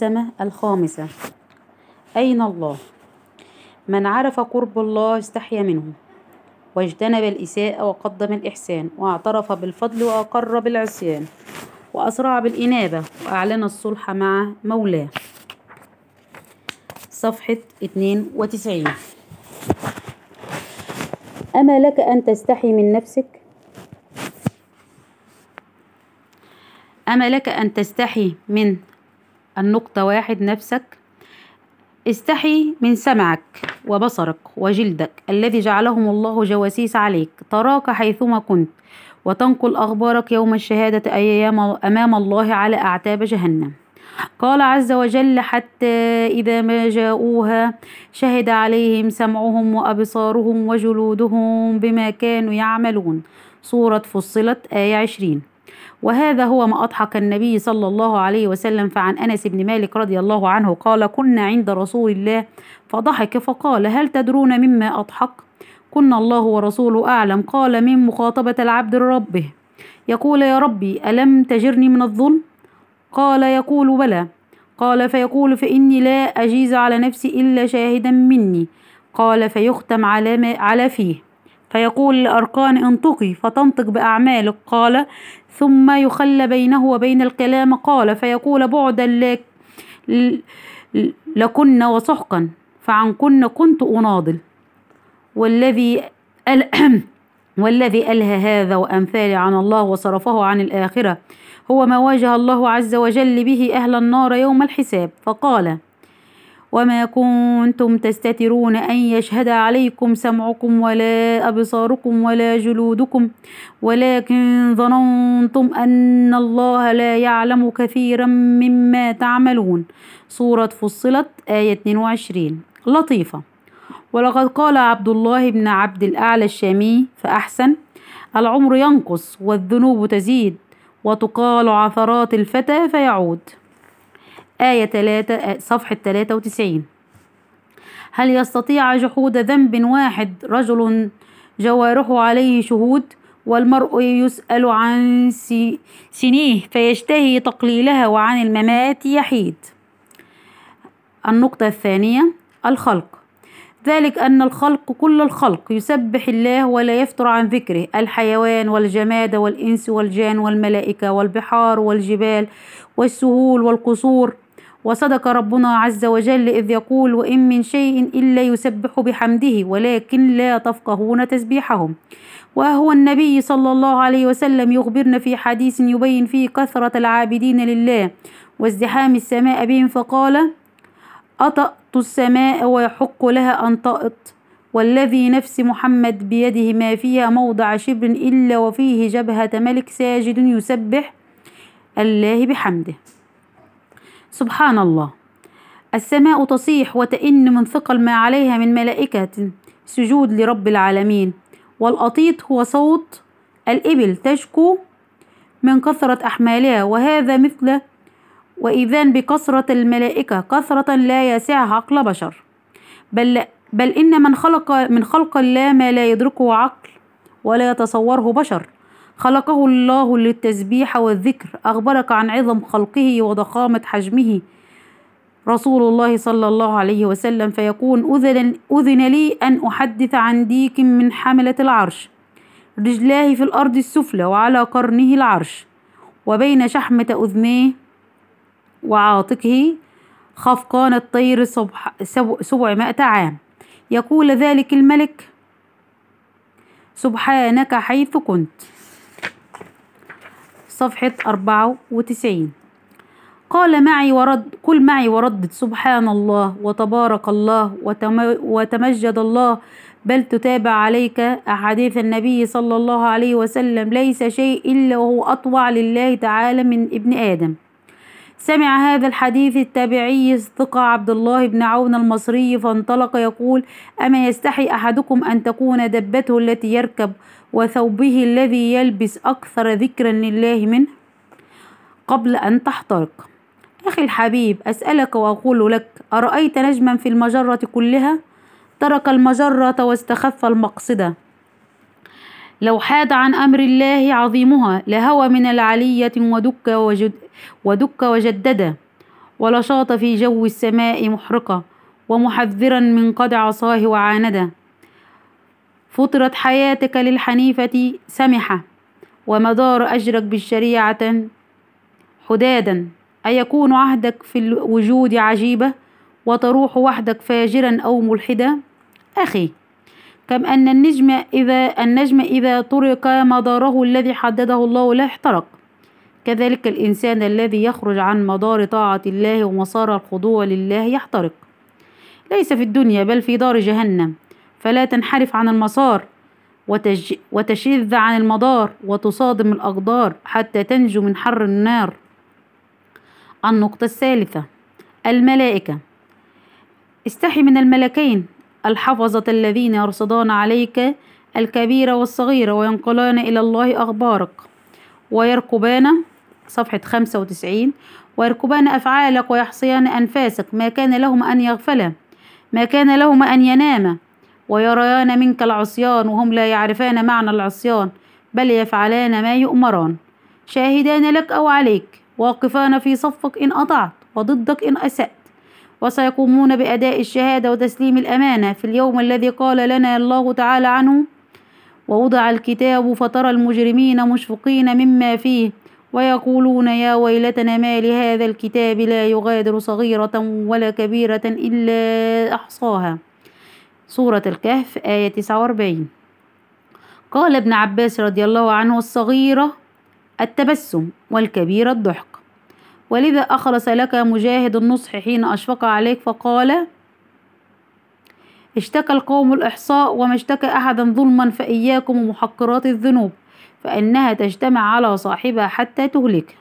السمة الخامسة أين الله؟ من عرف قرب الله استحيا منه واجتنب الإساءة وقدم الإحسان واعترف بالفضل وأقر بالعصيان وأسرع بالإنابة وأعلن الصلح مع مولاه صفحة 92 أما لك أن تستحي من نفسك؟ أما لك أن تستحي من النقطة واحد نفسك. استحي من سمعك وبصرك وجلدك الذي جعلهم الله جواسيس عليك. تراك حيثما كنت وتنقل أخبارك يوم الشهادة أيام أمام الله على أعتاب جهنم. قال عز وجل حتى إذا ما جاءوها شهد عليهم سمعهم وأبصارهم وجلودهم بما كانوا يعملون سورة فصلت آية عشرين. وهذا هو ما أضحك النبي صلى الله عليه وسلم فعن أنس بن مالك رضي الله عنه قال كنا عند رسول الله. فضحك فقال هل تدرون مما أضحك؟ كنا الله ورسوله أعلم. قال من مخاطبة العبد لربه يقول يا ربي ألم تجرني من الظلم قال يقول بلى. قال فيقول فإني لا أجيز على نفسي إلا شاهدا مني. قال فيختم على, ما على فيه. فيقول الأركان انطقي فتنطق بأعمالك. قال ثم يخلى بينه وبين الكلام. قال فيقول بعدا لك لكن وسحقا فعنكن كنت أناضل. والذي والذي ألهى هذا وأمثال عن الله وصرفه عن الآخرة هو ما واجه الله عز وجل به أهل النار يوم الحساب. فقال وما كنتم تستترون أن يشهد عليكم سمعكم ولا أبصاركم ولا جلودكم ولكن ظننتم أن الله لا يعلم كثيرا مما تعملون سورة فصلت آية 22 لطيفة. ولقد قال عبد الله بن عبد الأعلى الشامي فأحسن العمر ينقص والذنوب تزيد وتقال عثرات الفتى فيعود. آية 3 صفحة 93 هل يستطيع جحود ذنب واحد رجل جوارحه عليه شهود والمرء يسأل عن سنيه فيشتهي تقليلها وعن الممات يحيد؟ النقطة الثانية الخلق. ذلك أن الخلق كل الخلق يسبح الله ولا يفتر عن ذكره. الحيوان والجماد والإنس والجان والملائكة والبحار والجبال والسهول والقصور وصدق ربنا عز وجل إذ يقول وإن من شيء إلا يسبح بحمده ولكن لا تفقهون تسبيحهم. وهو النبي صلى الله عليه وسلم يخبرنا في حديث يبين فيه كثرة العابدين لله وازدحام السماء بهم فقال أطأت السماء ويحق لها أن تأط والذي نفس محمد بيده ما فيها موضع شبر إلا وفيه جبهة ملك ساجد يسبح الله بحمده. سبحان الله. السماء تصيح وتئن من ثقل ما عليها من ملائكة سجود لرب العالمين. والأطيط هو صوت الإبل تشكو من كثرة أحمالها وهذا مثل وإذان بكثرة الملائكة كثرة لا يسعها عقل بشر. بل, بل إن من خلق من خلق الله ما لا يدركه عقل ولا يتصوره بشر. خلقه الله للتسبيح والذكر. أخبرك عن عظم خلقه وضخامة حجمه. رسول الله صلى الله عليه وسلم فيكون أذن, أذن لي أن أحدث عن ديك من حملة العرش رجلاه في الأرض السفلى وعلى قرنه العرش وبين شحمة أذنيه وعاتقه خفقان الطير سبعمائة عام. يقول ذلك الملك سبحانك حيث كنت. صفحة أربعة وتسعين. قال معي ورد قل معي وردد سبحان الله وتبارك الله وتمجد الله. بل تتابع عليك أحاديث النبي صلى الله عليه وسلم. ليس شيء إلا وهو أطوع لله تعالى من ابن آدم. سمع هذا الحديث التابعي ثقة عبد الله بن عون المصري فانطلق يقول أما يستحي أحدكم أن تكون دبته التي يركب وثوبه الذي يلبس أكثر ذكرا لله منه قبل أن تحترق. أخي الحبيب أسألك وأقول لك أرأيت نجما في المجرة كلها؟ ترك المجرة واستخف المقصدة لو حاد عن أمر الله عظيمها لهوى من العلية ودك وجد ودك وجدد ولشاط في جو السماء محرقة ومحذرا من قد عصاه وعانده فطرت حياتك للحنيفة سمحة ومدار أجرك بالشريعة حدادا أيكون عهدك في الوجود عجيبة وتروح وحدك فاجرا أو ملحدا؟ أخي كم أن النجم إذا النجم إذا ترك مداره الذي حدده الله له احترق. كذلك الإنسان الذي يخرج عن مدار طاعة الله ومسار الخضوع لله يحترق. ليس في الدنيا بل في دار جهنم. فلا تنحرف عن المسار وتج... وتشذ عن المدار وتصادم الأقدار حتى تنجو من حر النار. النقطة الثالثة الملائكة. استحي من الملكين الحفظة الذين يرصدان عليك الكبير والصغير وينقلان إلى الله أخبارك. ويركبان صفحة خمسة وتسعين ويركبان أفعالك ويحصيان أنفاسك. ما كان لهم أن يغفلا ما كان لهم أن يناما ويريان منك العصيان وهم لا يعرفان معنى العصيان بل يفعلان ما يؤمران. شاهدان لك أو عليك واقفان في صفك إن أطعت وضدك إن أسأت. وسيقومون بأداء الشهادة وتسليم الأمانة في اليوم الذي قال لنا الله تعالى عنه ووضع الكتاب فترى المجرمين مشفقين مما فيه ويقولون يا ويلتنا ما لهذا الكتاب لا يغادر صغيرة ولا كبيرة إلا أحصاها. سورة الكهف آية 49 قال ابن عباس رضي الله عنه الصغيرة التبسم والكبيرة الضحك. ولذا أخلص لك مجاهد النصح حين أشفق عليك؟ فقال اشتكى القوم الإحصاء وما اشتكى أحدا ظلما فإياكم ومحقرات الذنوب فإنها تجتمع على صاحبها حتى تهلكه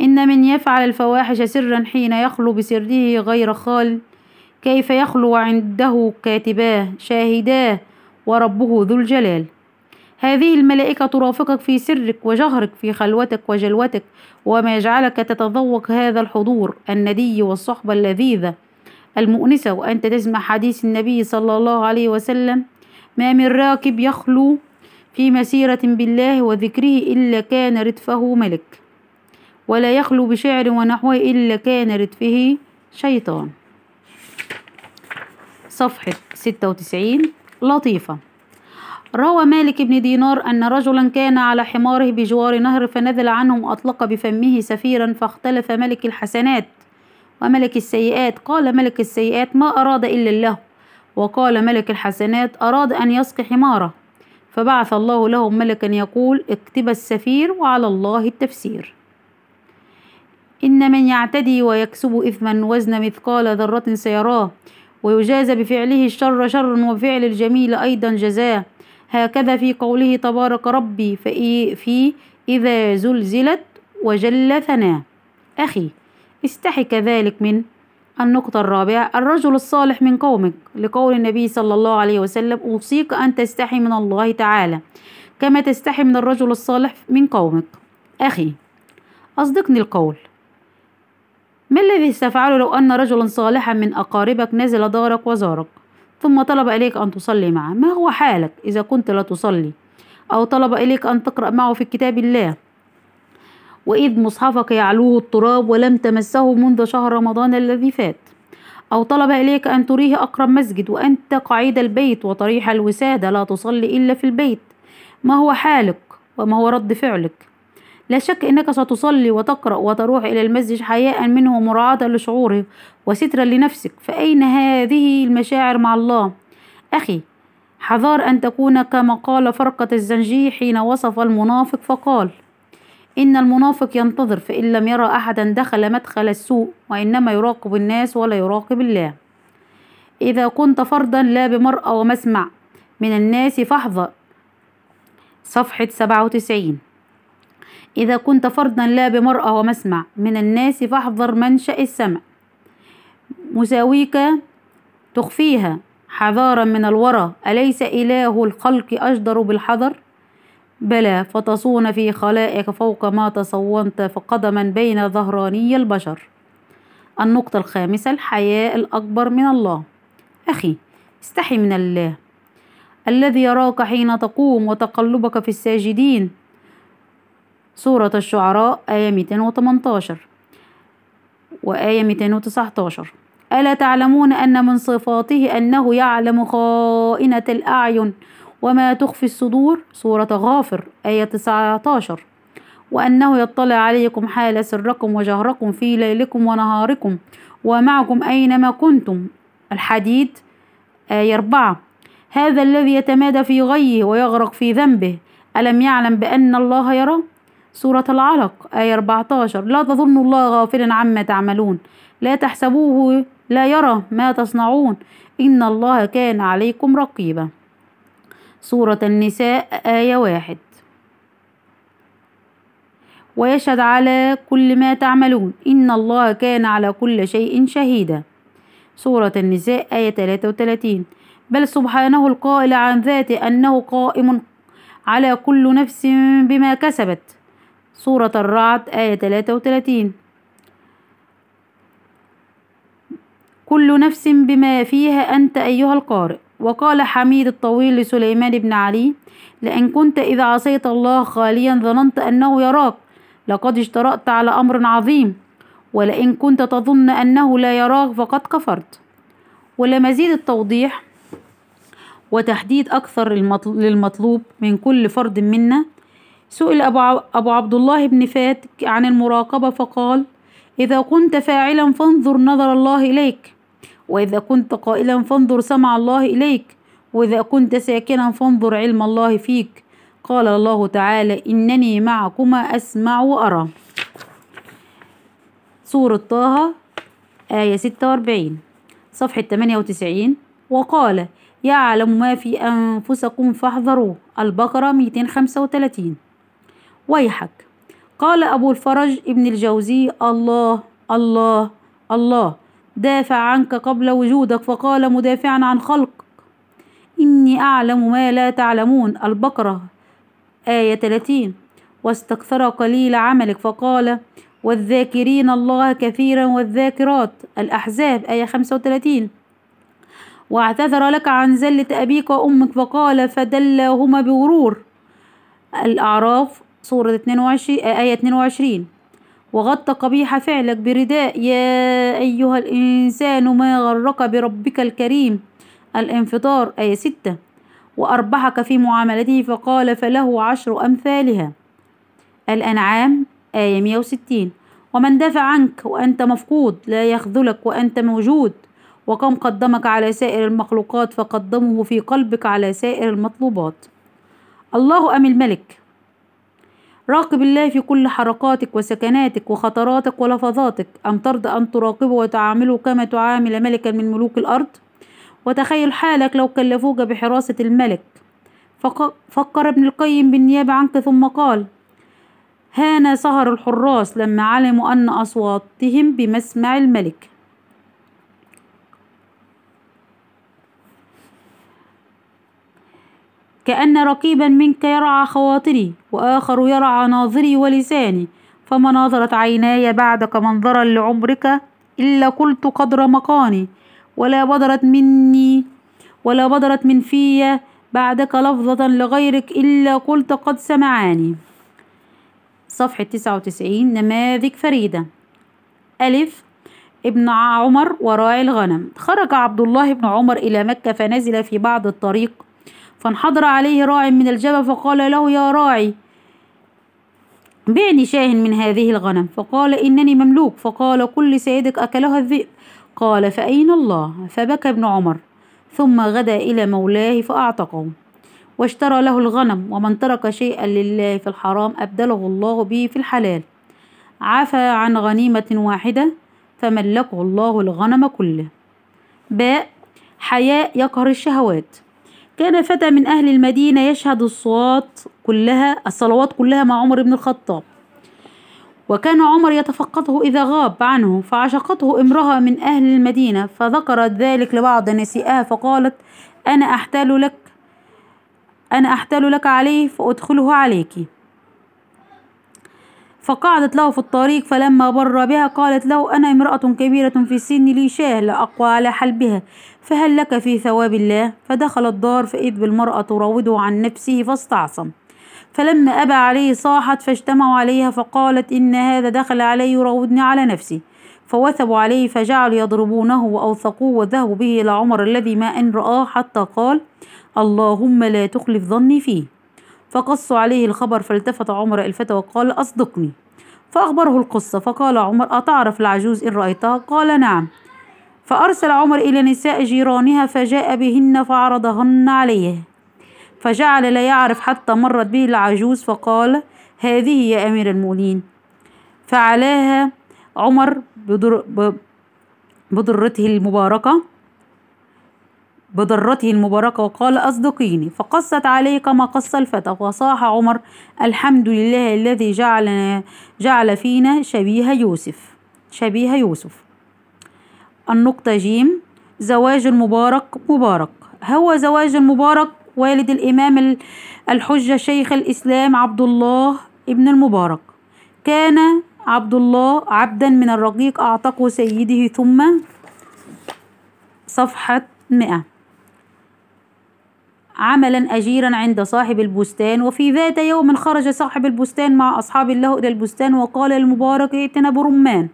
إن من يفعل الفواحش سرا حين يخلو بسره غير خال كيف يخلو عنده كاتباه شاهداه وربه ذو الجلال. هذه الملائكة ترافقك في سرك وجهرك في خلوتك وجلوتك وما يجعلك تتذوق هذا الحضور الندي والصحبة اللذيذة المؤنسة وأنت تسمع حديث النبي صلى الله عليه وسلم ما من راكب يخلو في مسيرة بالله وذكره إلا كان ردفه ملك ولا يخلو بشعر ونحوه إلا كان ردفه شيطان. صفحة ستة وتسعين لطيفة. روى مالك بن دينار أن رجلا كان على حماره بجوار نهر فنزل عنهم وأطلق بفمه سفيرا فاختلف ملك الحسنات وملك السيئات. قال ملك السيئات ما أراد إلا الله وقال ملك الحسنات أراد أن يسقي حماره. فبعث الله لهم ملكا يقول اكتب السفير وعلى الله التفسير. إن من يعتدي ويكسب إثما وزن مثقال ذرة سيراه. ويجازى بفعله الشر شرا وبفعل الجميل أيضا جزاه هكذا في قوله تبارك ربي في إذا زلزلت وجل ثناه أخي استحي كذلك من النقطة الرابعة. الرجل الصالح من قومك لقول النبي صلى الله عليه وسلم أوصيك أن تستحي من الله تعالى كما تستحي من الرجل الصالح من قومك. أخي أصدقني القول. ما الذي ستفعله لو أن رجلا صالحا من أقاربك نزل دارك وزارك؟ ثم طلب إليك أن تصلي معه. ما هو حالك إذا كنت لا تصلي؟ أو طلب إليك أن تقرأ معه في كتاب الله؟ وإذ مصحفك يعلوه التراب ولم تمسه منذ شهر رمضان الذي فات. أو طلب إليك أن تريه أقرب مسجد وأنت قعيد البيت وطريح الوسادة لا تصلي إلا في البيت. ما هو حالك وما هو رد فعلك؟ لا شك أنك ستصلي وتقرأ وتروح إلى المسجد حياء منه ومراعاة لشعوره وسترا لنفسك. فأين هذه المشاعر مع الله؟ أخي حذار أن تكون كما قال فرقة الزنجي حين وصف المنافق فقال إن المنافق ينتظر فإن لم يرى أحدا دخل مدخل السوء وإنما يراقب الناس ولا يراقب الله. إذا كنت فردا لا بمرأى ومسمع من الناس فاحذر. صفحة سبعة وتسعين. إذا كنت فردا لا بمرأى ومسمع من الناس فاحذر منشأ السمع. مساويك تخفيها. حذارا من الورى. أليس إله الخلق أجدر بالحذر؟ بلى فتصون في خلائك فوق ما تصونت فقدما بين ظهراني البشر. النقطة الخامسة الحياء الأكبر من الله. أخي استحي من الله. الذي يراك حين تقوم وتقلبك في الساجدين. سورة الشعراء آية 218 وآية 219 ألا تعلمون أن من صفاته أنه يعلم خائنة الأعين وما تخفي الصدور؟ سورة غافر آية 19 وأنه يطلع عليكم حال سركم وجهركم في ليلكم ونهاركم ومعكم أينما كنتم. الحديد آية 4 هذا الذي يتمادى في غيه ويغرق في ذنبه. ألم يعلم بأن الله يرى سورة العلق آية 14 لا تظنوا الله غافلا عما تعملون لا تحسبوه لا يرى ما تصنعون. إن الله كان عليكم رقيبا. سورة النساء آية واحد. ويشهد على كل ما تعملون. إن الله كان على كل شيء شهيدا. سورة النساء آية 33 بل سبحانه القائل عن ذاته أنه قائم على كل نفس بما كسبت. سورة الرعد آية 33 كل نفس بما فيها أنت أيها القارئ. وقال حميد الطويل لسليمان بن علي لئن كنت إذا عصيت الله خاليا ظننت أنه يراك لقد اشترأت على أمر عظيم. ولئن كنت تظن أنه لا يراك فقد كفرت. ولمزيد التوضيح وتحديد أكثر للمطلوب من كل فرد منا سئل أبو عبد الله بن فات عن المراقبة فقال إذا كنت فاعلا فانظر نظر الله إليك وإذا كنت قائلا فانظر سمع الله إليك وإذا كنت ساكنا فانظر علم الله فيك. قال الله تعالى إنني معكما أسمع وأرى. سورة طه آية ستة وأربعين صفحة تمانية وتسعين وقال يعلم ما في أنفسكم فاحذروه البقرة ميتين خمسة وتلاتين. ويحك. قال أبو الفرج ابن الجوزي الله الله الله دافع عنك قبل وجودك فقال مدافعا عن خلقك إني أعلم ما لا تعلمون. البقرة آية 30 واستكثر قليل عملك فقال والذاكرين الله كثيرا والذاكرات. الأحزاب آية 35 واعتذر لك عن زلة أبيك وأمك فقال فدلاهما بغرور. الأعراف سورة 22 آية 22 وغطى قبيح فعلك برداء يا أيها الإنسان ما غرك بربك الكريم؟ الانفطار آية ستة. وأربحك في معاملته فقال فله عشر أمثالها. الأنعام آية 160 ومن دافع عنك وأنت مفقود لا يخذلك وأنت موجود. وكم قدمك على سائر المخلوقات فقدمه في قلبك على سائر المطلوبات. الله أم الملك؟ راقب الله في كل حركاتك وسكناتك وخطراتك ولفظاتك. أم ترضى أن تراقبه وتعامله كما تعامل ملكا من ملوك الأرض؟ وتخيل حالك لو كلفوك بحراسة الملك. فكر ابن القيم بالنيابة عنك ثم قال هان سهر الحراس لما علموا أن أصواتهم بمسمع الملك. كأن رقيبا منك يرعى خواطري وآخر يرعى ناظري ولساني. فما ناظرت عيناي بعدك منظرا لعمرك إلا قلت قدر مقاني ولا بدرت مني ولا بدرت من في بعدك لفظة لغيرك إلا قلت قد سمعاني. صفحة تسعة وتسعين نماذج فريدة. ألف ابن عمر وراعي الغنم. خرج عبد الله بن عمر إلى مكة فنزل في بعض الطريق فانحدر عليه راع من الجبل فقال له يا راعي بعني شاه من هذه الغنم. فقال إنني مملوك. فقال كل سيدك أكلها الذئب؟ قال فأين الله؟ فبكى ابن عمر. ثم غدا إلى مولاه فأعتقه. واشترى له الغنم. ومن ترك شيئا لله في الحرام أبدله الله به في الحلال. عفى عن غنيمة واحدة فملكه الله الغنم كله. باء حياء يقهر الشهوات. كان فتى من أهل المدينة يشهد الصوات كلها الصلوات كلها مع عمر بن الخطاب. وكان عمر يتفقده إذا غاب عنه فعشقته امرأة من أهل المدينة فذكرت ذلك لبعض نسائها فقالت أنا أحتال لك أنا أحتال لك عليه فأدخله عليك. فقعدت له في الطريق فلما بر بها قالت له أنا امرأة كبيرة في السن لي شاه لا أقوى على حلبها. فهل لك في ثواب الله فدخل الدار فإذ بالمرأة تراوده عن نفسه فاستعصم. فلما أبى عليه صاحت فاجتمعوا عليها فقالت إن هذا دخل علي يراودني على نفسي. فوثبوا عليه فجعلوا يضربونه وأوثقوه وذهبوا به إلى عمر الذي ما أن رآه حتى قال اللهم لا تخلف ظني فيه. فقصوا عليه الخبر فالتفت عمر الفتى وقال أصدقني. فأخبره القصة فقال عمر أتعرف العجوز إن رأيتها قال نعم. فأرسل عمر إلى نساء جيرانها فجاء بهن فعرضهن عليه. فجعل لا يعرف حتى مرت به العجوز فقال هذه يا أمير المؤمنين. فعلاها عمر بدر بضرته المباركة. بضرته المباركة وقال أصدقيني فقصت عليه كما قص الفتى. وصاح عمر الحمد لله الذي جعلنا جعل فينا شبيه يوسف. شبيه يوسف. النقطة جيم زواج المبارك مبارك. هو زواج المبارك والد الإمام الحجة شيخ الإسلام عبد الله ابن المبارك. كان عبد الله عبدا من الرقيق أعتقه سيده ثم صفحة مئة. عملا أجيرا عند صاحب البستان وفي ذات يوم خرج صاحب البستان مع أصحاب له إلى البستان وقال المبارك ائتنا برمان.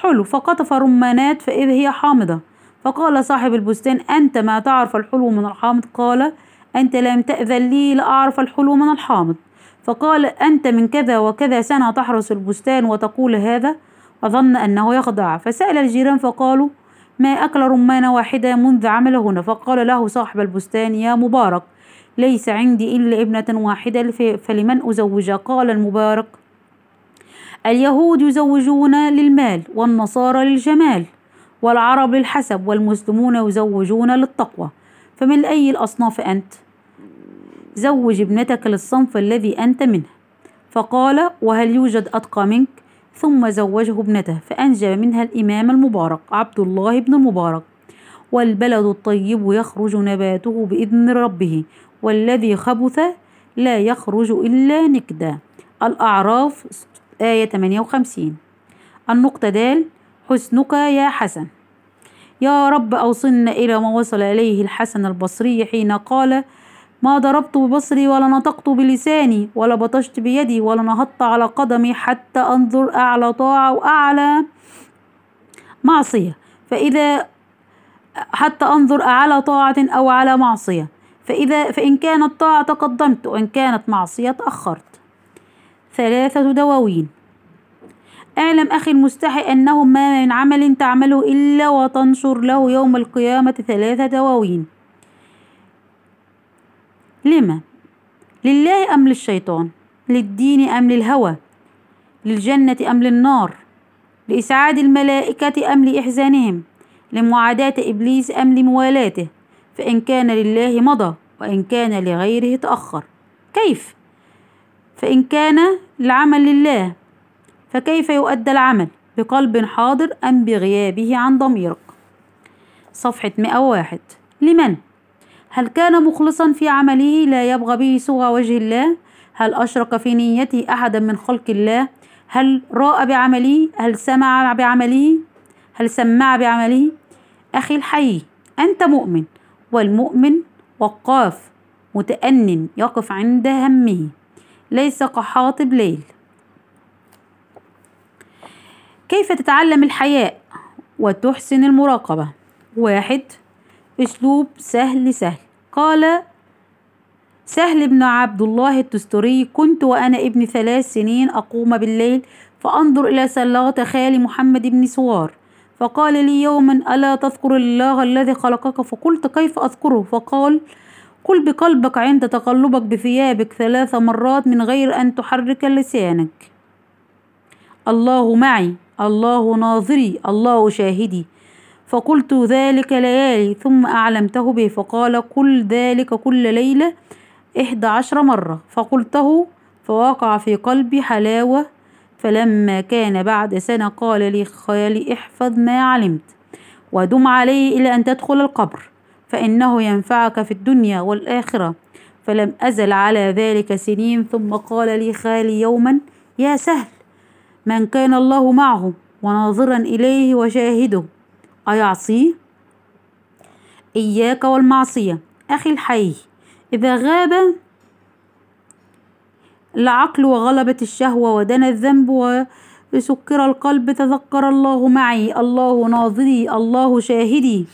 حلو فقطف رمانات فإذ هي حامضة. فقال صاحب البستان أنت ما تعرف الحلو من الحامض؟ قال أنت لم تأذن لي لأعرف الحلو من الحامض. فقال أنت من كذا وكذا سنة تحرس البستان وتقول هذا؟ وظن أنه يخدع. فسأل الجيران فقالوا ما أكل رمانة واحدة منذ عمل هنا فقال له صاحب البستان يا مبارك ليس عندي إلا ابنة واحدة فلمن أزوجها قال المبارك اليهود يزوجون للمال والنصارى للجمال والعرب للحسب والمسلمون يزوجون للتقوى فمن أي الأصناف أنت؟ زوج ابنتك للصنف الذي أنت منه. فقال وهل يوجد أتقى منك؟ ثم زوجه ابنته فأنجب منها الإمام المبارك عبد الله بن المبارك والبلد الطيب يخرج نباته بإذن ربه والذي خبث لا يخرج إلا نكدا. الأعراف آية 58 النقطة دال حسنك يا حسن. يا رب أوصلنا إلى ما وصل إليه الحسن البصري حين قال ما ضربت ببصري ولا نطقت بلساني ولا بطشت بيدي ولا نهضت على قدمي حتى أنظر أعلى طاعة وأعلى معصية. فإذا حتى أنظر أعلى طاعة أو على معصية. فإذا فإن كانت طاعة تقدمت وإن كانت معصية تأخرت. ثلاثة دواوين. اعلم أخي المستحي أنه ما من عمل تعمله إلا وتنشر له يوم القيامة ثلاثة دواوين. لما؟ لله أم للشيطان؟ للدين أم للهوى؟ للجنة أم للنار؟ لإسعاد الملائكة أم لإحزانهم؟ لمعاداة إبليس أم لموالاته؟ فإن كان لله مضى وإن كان لغيره تأخر. كيف؟ فإن كان العمل لله فكيف يؤدى العمل؟ بقلب حاضر أم بغيابه عن ضميرك؟ صفحة 101 لمن؟ هل كان مخلصا في عمله؟ لا يبغى به سوى وجه الله. هل أشرك في نيته أحدا من خلق الله؟ هل رأى بعمله؟ هل سمع بعمله؟ هل سمع بعمله؟ أخي الحي أنت مؤمن والمؤمن وقاف متأن يقف عند همه. ليس كحاطب ليل. كيف تتعلم الحياء؟ وتحسن المراقبة. واحد أسلوب سهل سهل. قال سهل بن عبد الله التستري كنت وأنا ابن ثلاث سنين أقوم بالليل فأنظر إلى سلاطة خالي محمد بن سوار. فقال لي يوما ألا تذكر الله الذي خلقك؟ فقلت كيف أذكره؟ فقال قل بقلبك عند تقلبك بثيابك ثلاث مرات من غير أن تحرك لسانك. الله معي الله ناظري الله شاهدي. فقلت ذلك ليالي ثم أعلمته به فقال قل ذلك كل ليلة إحدى عشر مرة. فقلته فوقع في قلبي حلاوة فلما كان بعد سنة قال لي خالي احفظ ما علمت ودم عليه إلى أن تدخل القبر فإنه ينفعك في الدنيا والآخرة. فلم أزل على ذلك سنين ثم قال لي خالي يوما يا سهل من كان الله معه وناظرا إليه وشاهده. أيعصيه؟ إياك والمعصية. أخي الحي إذا غاب العقل وغلبت الشهوة ودنا الذنب وسكر القلب تذكر الله معي. الله ناظري الله شاهدي.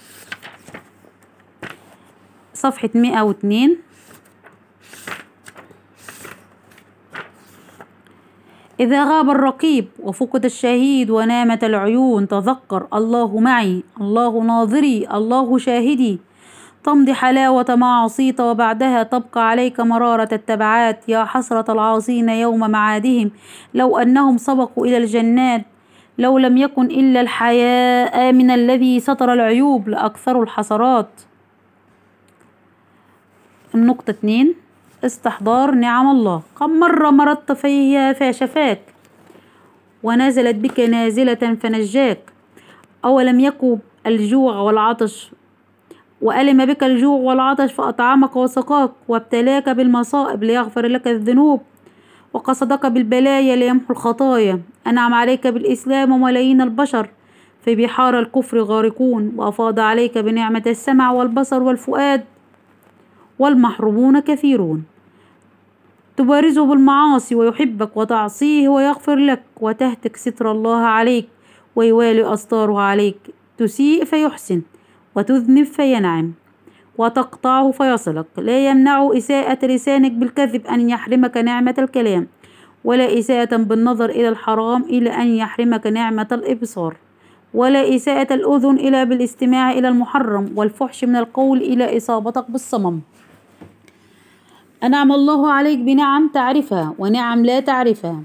صفحة 102 إذا غاب الرقيب وفقد الشهيد ونامت العيون تذكر الله معي الله ناظري الله شاهدي تمضي حلاوة ما عصيت وبعدها تبقى عليك مرارة التبعات. يا حسرة العاصين يوم معادهم لو أنهم سبقوا إلى الجنات لو لم يكن إلا الحياء من الذي ستر العيوب لأكثر الحسرات. النقطة اتنين استحضار نعم الله. كم مرة مرضت فيها فشفاك. ونزلت بك نازلة فنجاك. أولم يكن الجوع والعطش؟ وألم بك الجوع والعطش فأطعمك وسقاك. وابتلاك بالمصائب ليغفر لك الذنوب. وقصدك بالبلايا ليمحو الخطايا. أنعم عليك بالإسلام وملايين البشر. في بحار الكفر غارقون. وأفاض عليك بنعمة السمع والبصر والفؤاد. والمحرومون كثيرون. تبارزه بالمعاصي ويحبك وتعصيه ويغفر لك وتهتك ستر الله عليك ويوالي أستاره عليك. تسيء فيحسن وتذنب فينعم وتقطعه فيصلك. لا يمنع إساءة لسانك بالكذب أن يحرمك نعمة الكلام ولا إساءة بالنظر إلى الحرام إلى أن يحرمك نعمة الإبصار ولا إساءة الأذن إلى بالاستماع إلى المحرم والفحش من القول إلى إصابتك بالصمم. أنعم الله عليك بنعم تعرفها ونعم لا تعرفها.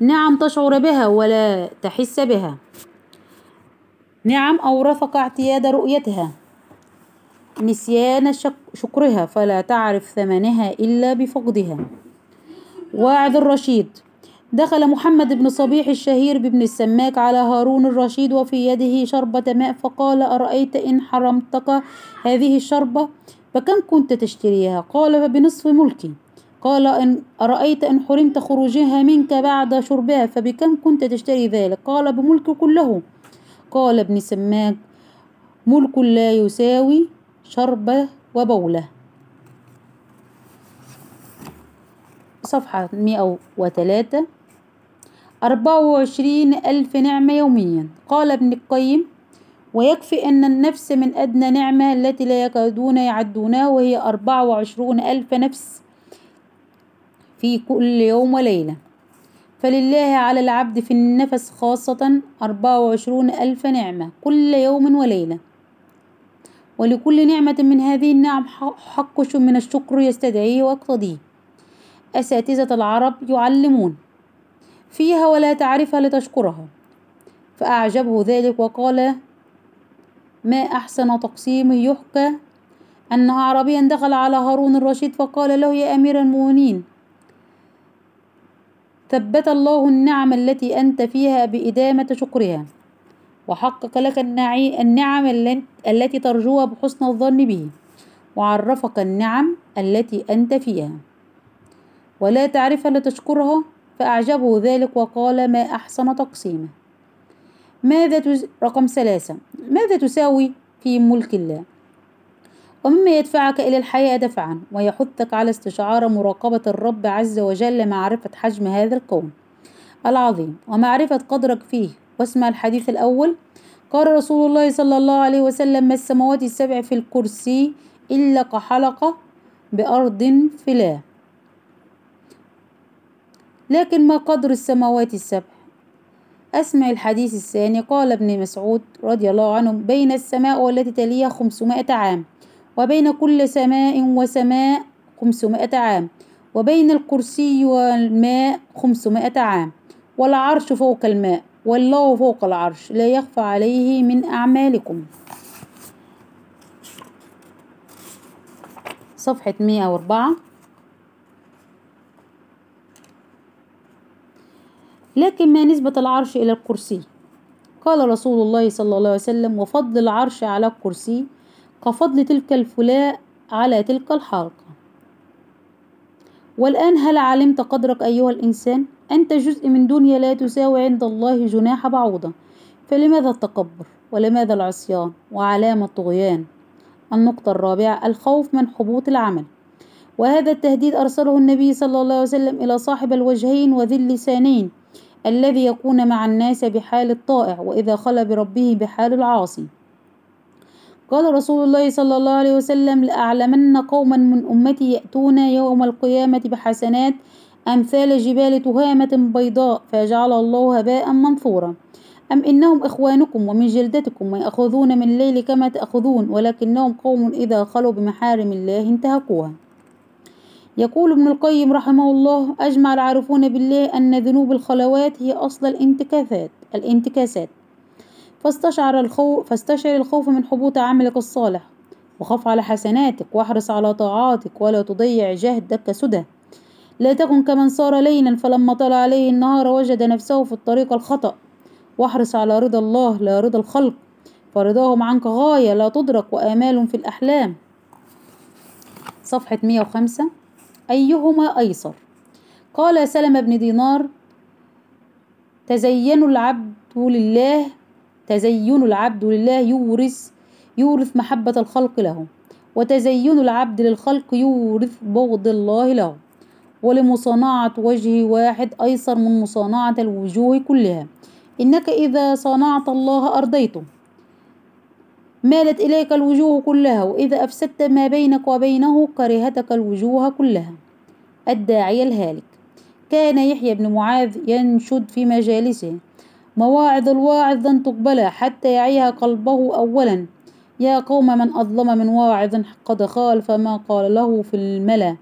نعم تشعر بها ولا تحس بها. نعم أورثك اعتياد رؤيتها. نسيان شكرها فلا تعرف ثمنها إلا بفقدها. واعظ الرشيد. دخل محمد بن صبيح الشهير بابن السماك على هارون الرشيد وفي يده شربة ماء فقال أرأيت إن حرمتك هذه الشربة؟ فكم كنت تشتريها؟ قال فبنصف ملكي. قال إن أرأيت إن حرمت خروجها منك بعد شربها فبكم كنت تشتري ذلك؟ قال بملك كله. قال ابن سماك ملك لا يساوي شربة وبولة. صفحة مئة وثلاثة. أربعة وعشرين ألف نعمة يوميا. قال ابن القيم ويكفي أن النفس من أدنى نعمة التي لا يكادون يعدونها وهي أربعة وعشرون ألف نفس في كل يوم وليلة. فلله على العبد في النفس خاصة أربعة وعشرون ألف نعمة كل يوم وليلة. ولكل نعمة من هذه النعم حق من الشكر يستدعيه ويقتضيه. أساتذة العرب يعلمون فيها ولا تعرفها لتشكرها. فأعجبه ذلك وقال ما أحسن تقسيمه يحكى أن أعرابيا دخل على هارون الرشيد فقال له يا أمير المؤمنين ثبت الله النعم التي أنت فيها بإدامة شكرها وحقق لك النعم التي ترجوها بحسن الظن به وعرفك النعم التي أنت فيها. ولا تعرفها لتشكرها فأعجبه ذلك وقال ما أحسن تقسيمه. ماذا تز... رقم ثلاثة. ماذا تساوي في ملك الله؟ ومما يدفعك إلى الحياة دفعا ويحثك على استشعار مراقبة الرب عز وجل معرفة حجم هذا الكون العظيم. ومعرفة قدرك فيه. واسمع الحديث الأول. قال رسول الله صلى الله عليه وسلم ما السماوات السبع في الكرسي إلا كحلقة بأرض فلا لكن ما قدر السماوات السبع؟ أسمع الحديث الثاني قال ابن مسعود رضي الله عنه بين السماء والتي تليها خمسمائة عام وبين كل سماء وسماء خمسمائة عام وبين الكرسي والماء خمسمائة عام والعرش فوق الماء والله فوق العرش لا يخفى عليه من أعمالكم. صفحة 104 لكن ما نسبة العرش إلى الكرسي. قال رسول الله صلى الله عليه وسلم وفضل العرش على الكرسي كفضل تلك الفلاء على تلك الحلقة. والآن هل علمت قدرك أيها الإنسان؟ أنت جزء من دنيا لا تساوي عند الله جناح بعوضة. فلماذا التكبر؟ ولماذا العصيان؟ وعلامة الطغيان النقطة الرابعة الخوف من حبوط العمل. وهذا التهديد أرسله النبي صلى الله عليه وسلم إلى صاحب الوجهين وذي اللسانين. الذي يكون مع الناس بحال الطائع وإذا خلا بربه بحال العاصي. قال رسول الله صلى الله عليه وسلم لأعلمن قوما من أمتي يأتون يوم القيامة بحسنات أمثال جبال تهامة بيضاء فيجعل الله هباء منثورا. أم إنهم إخوانكم ومن جلدتكم ويأخذون من الليل كما تأخذون ولكنهم قوم إذا خلوا بمحارم الله انتهكوها. يقول ابن القيم رحمه الله أجمع العارفون بالله أن ذنوب الخلوات هي أصل الانتكاسات الانتكاسات. فاستشعر الخوف فاستشعر الخوف من حبوط عملك الصالح. وخف على حسناتك واحرص على طاعاتك ولا تضيع جهدك سدى. لا تكن كمن صار ليلا فلما طلع عليه النهار وجد نفسه في الطريق الخطأ. واحرص على رضا الله لا رضا الخلق. فرضاهم عنك غاية لا تدرك وآمال في الأحلام. صفحة 105 أيهما أيسر؟ قال سلمة بن دينار تزين العبد لله تزين العبد لله يورث يورث محبة الخلق له وتزين العبد للخلق يورث بغض الله له. ولمصانعة وجه واحد أيسر من مصانعة الوجوه كلها. إنك إذا صانعت الله أرضيته. مالت إليك الوجوه كلها وإذا أفسدت ما بينك وبينه كرهتك الوجوه كلها. الداعية الهالك. كان يحيى بن معاذ ينشد في مجالسه. مواعظ الواعظ لن تقبل حتى يعيها قلبه أولا. يا قوم من أظلم من واعظ قد خالف ما قال له في الملا.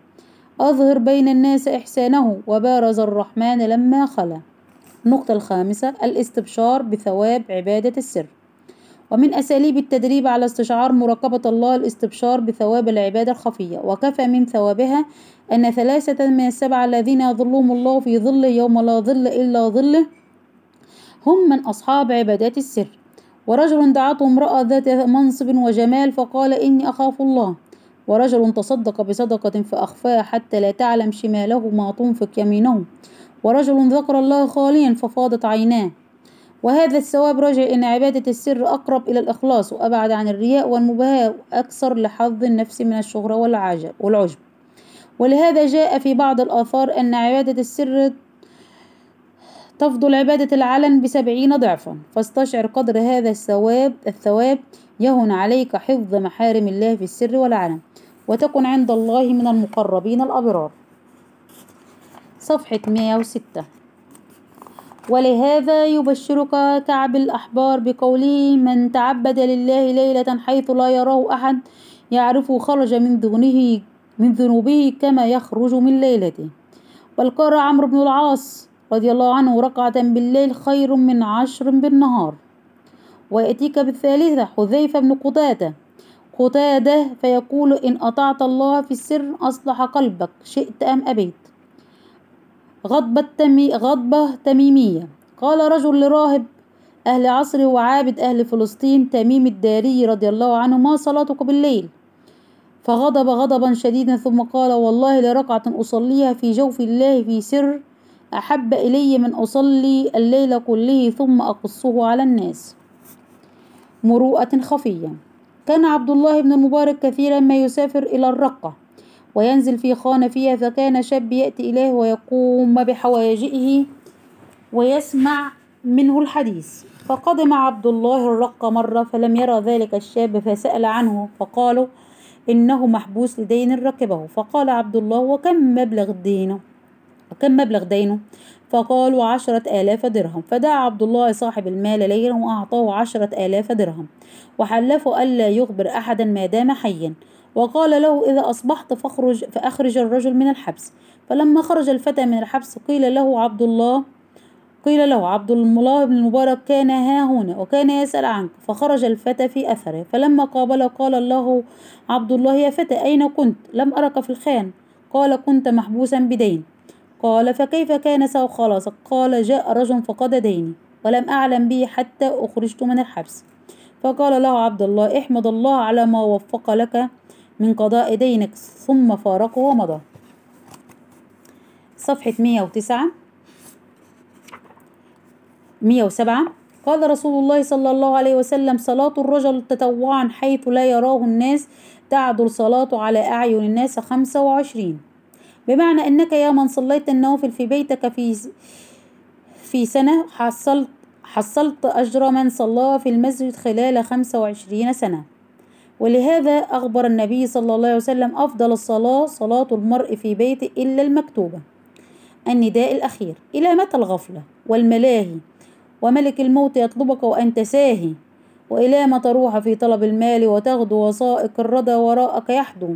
أظهر بين الناس إحسانه وبارز الرحمن لما خلا. النقطة الخامسة الاستبشار بثواب عبادة السر. ومن أساليب التدريب على استشعار مراقبة الله الاستبشار بثواب العبادة الخفية. وكفى من ثوابها أن ثلاثة من السبعة الذين يظلهم الله في ظل يوم لا ظل إلا ظله هم من أصحاب عبادات السر. ورجل دعته امرأة ذات منصب وجمال فقال إني أخاف الله. ورجل تصدق بصدقة فأخفاها حتى لا تعلم شماله ما تنفق يمينه. ورجل ذكر الله خاليا ففاضت عيناه. وهذا الثواب راجع إن عبادة السر أقرب إلى الإخلاص وأبعد عن الرياء والمباهاة وأكثر لحظ النفس من الشهرة والعجب. ولهذا جاء في بعض الآثار أن عبادة السر تفضل عبادة العلن بسبعين ضعفا. فاستشعر قدر هذا الثواب الثواب يهن عليك حفظ محارم الله في السر والعلن وتكن عند الله من المقربين الأبرار. صفحة 106 ولهذا يبشرك كعب الأحبار بقوله من تعبد لله ليلة حيث لا يراه أحد يعرفه خرج من ذنوبه من ذنوبه كما يخرج من ليلته. بل قال عمرو بن العاص رضي الله عنه ركعة بالليل خير من عشر بالنهار. ويأتيك بالثالثة حذيفة بن قتادة. قتادة فيقول إن أطعت الله في السر أصلح قلبك شئت أم أبيت. غضبة, تمي غضبة تميمية. قال رجل لراهب أهل عصره وعابد أهل فلسطين تميم الداري رضي الله عنه ما صلاتك بالليل؟ فغضب غضبا شديدا ثم قال والله لركعة أصليها في جوف الله في سر أحب إلي من أصلي الليل كله ثم أقصه على الناس. مروءة خفية. كان عبد الله بن المبارك كثيرا ما يسافر إلى الرقة. وينزل في خانة فيها فكان شاب يأتي إليه ويقوم بحواجئه ويسمع منه الحديث. فقدم عبد الله الرقة مرة فلم يرى ذلك الشاب فسأل عنه فقالوا إنه محبوس لدين ركبه. فقال عبد الله وكم مبلغ دينه؟ وكم مبلغ دينه؟ فقالوا عشرة آلاف درهم. فدعا عبد الله صاحب المال ليلا وأعطاه عشرة آلاف درهم. وحلفه ألا يخبر أحدا ما دام حيا. وقال له إذا أصبحت فاخرج فأخرج الرجل من الحبس. فلما خرج الفتى من الحبس قيل له عبد الله قيل له عبد الله بن المبارك كان ها هنا وكان يسأل عنك. فخرج الفتى في أثره. فلما قابله قال الله عبد الله يا فتى أين كنت؟ لم أرك في الخان قال كنت محبوسا بدين. قال فكيف كان سوى خلاصك قال جاء رجل فقد ديني ولم أعلم به حتى أخرجت من الحبس. فقال له عبد الله احمد الله على ما وفق لك من قضاء دينك ثم فارقه ومضى. صفحة 109 107 قال رسول الله صلى الله عليه وسلم صلاة الرجل تطوعا حيث لا يراه الناس تعدل صلاته على أعين الناس خمسة وعشرين. بمعنى أنك يا من صليت النوافل في بيتك في في سنة حصلت حصلت أجر من صلى في المسجد خلال خمسة وعشرين سنة. ولهذا أخبر النبي صلى الله عليه وسلم أفضل الصلاة صلاة المرء في بيته إلا المكتوبة. النداء الأخير. إلى متى الغفلة؟ والملاهي. وملك الموت يطلبك وأنت ساهي. وإلى ما تروح في طلب المال وتغدو وسائق الردى وراءك يحدو؟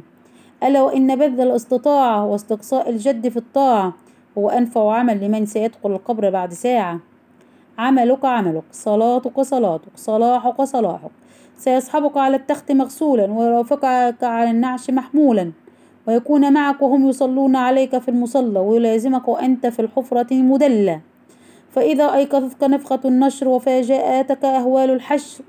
ألا وإن بذل الاستطاعة واستقصاء الجد في الطاعة هو أنفع عمل لمن سيدخل القبر بعد ساعة؟ عملك عملك صلاتك صلاتك صلاحك صلاحك. سيصحبك على التخت مغسولا ويرافقك على النعش محمولا. ويكون معك وهم يصلون عليك في المصلى ويلازمك وأنت في الحفرة مدلة فإذا أيقظتك نفخة النشر وفاجأتك أهوال الحشر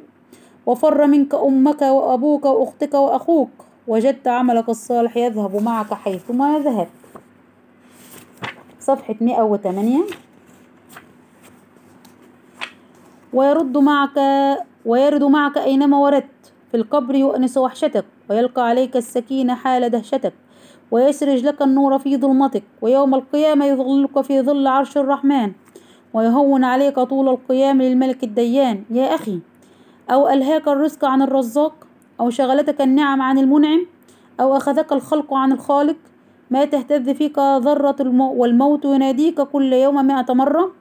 وفر منك أمك وأبوك وأختك وأخوك وجدت عملك الصالح يذهب معك حيثما ذهبت. صفحة 108 ويرد معك ويرد معك أينما وردت في القبر يؤنس وحشتك ويلقى عليك السكينة حال دهشتك ويسرج لك النور في ظلمتك ويوم القيامة يظلك في ظل عرش الرحمن ويهون عليك طول القيام للملك الديان. يا أخي أو ألهاك الرزق عن الرزاق؟ أو شغلتك النعم عن المنعم؟ أو أخذك الخلق عن الخالق؟ ما تهتز فيك ذرة المو والموت يناديك كل يوم مائة مرة؟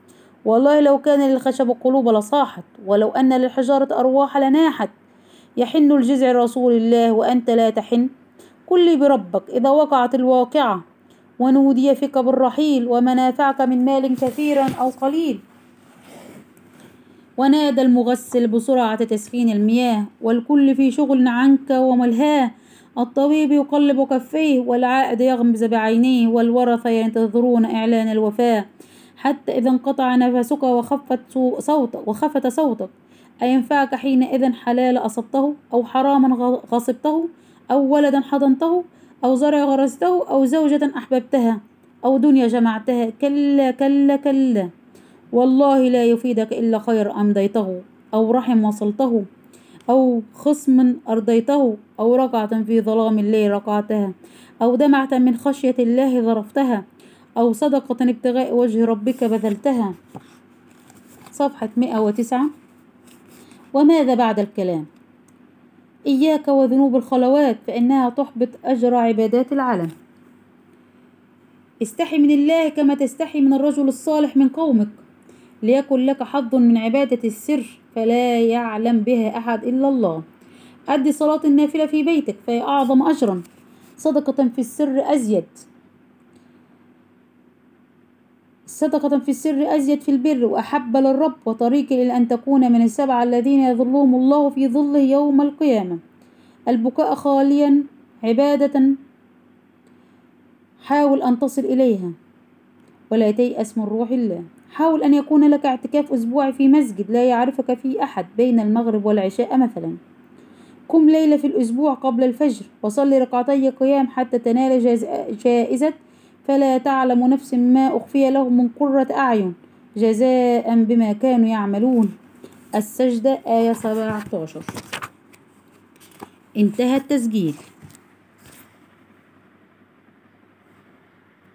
والله لو كان للخشب قلوب لصاحت ولو أن للحجارة أرواح لناحت. يحن الجذع رسول الله وأنت لا تحن. قل بربك إذا وقعت الواقعة ونودي فيك بالرحيل ومنافعك من مال كثيرا أو قليل. ونادى المغسل بسرعة تسخين المياه والكل في شغل عنك وملهاه. الطبيب يقلب كفيه والعائد يغمز بعينيه والورثة ينتظرون إعلان الوفاة. حتى إذا انقطع نفسك وخفت صوتك وخفت صوتك. أينفعك حينئذ حلال أصبته أو حراما غصبته أو ولدا حضنته أو زرع غرسته أو زوجة أحببتها أو دنيا جمعتها. كلا كلا كلا. والله لا يفيدك إلا خير أمضيته أو رحم وصلته أو خصم أرضيته أو ركعة في ظلام الليل ركعتها أو دمعة من خشية الله ظرفتها أو صدقة ابتغاء وجه ربك بذلتها. صفحة 109 وماذا بعد الكلام؟ إياك وذنوب الخلوات فإنها تحبط أجر عبادات العالم. استحي من الله كما تستحي من الرجل الصالح من قومك. ليكن لك حظ من عبادة السر فلا يعلم بها أحد إلا الله. أد صلاة النافلة في بيتك فهي أعظم أجرا. صدقة في السر أزيد. صدقة في السر أزيد في البر وأحب للرب وطريق إلى أن تكون من السبعة الذين يظلهم الله في ظله يوم القيامة. البكاء خاليا عبادة حاول أن تصل إليها. ولا تيأس من روح الله. حاول أن يكون لك اعتكاف أسبوعي في مسجد لا يعرفك فيه أحد بين المغرب والعشاء مثلا. قم ليلة في الأسبوع قبل الفجر وصلي ركعتي قيام حتى تنال جائزة فلا تعلم نفس ما أخفي لهم من قرة أعين جزاء بما كانوا يعملون. السجدة آية 17 انتهى التسجيل.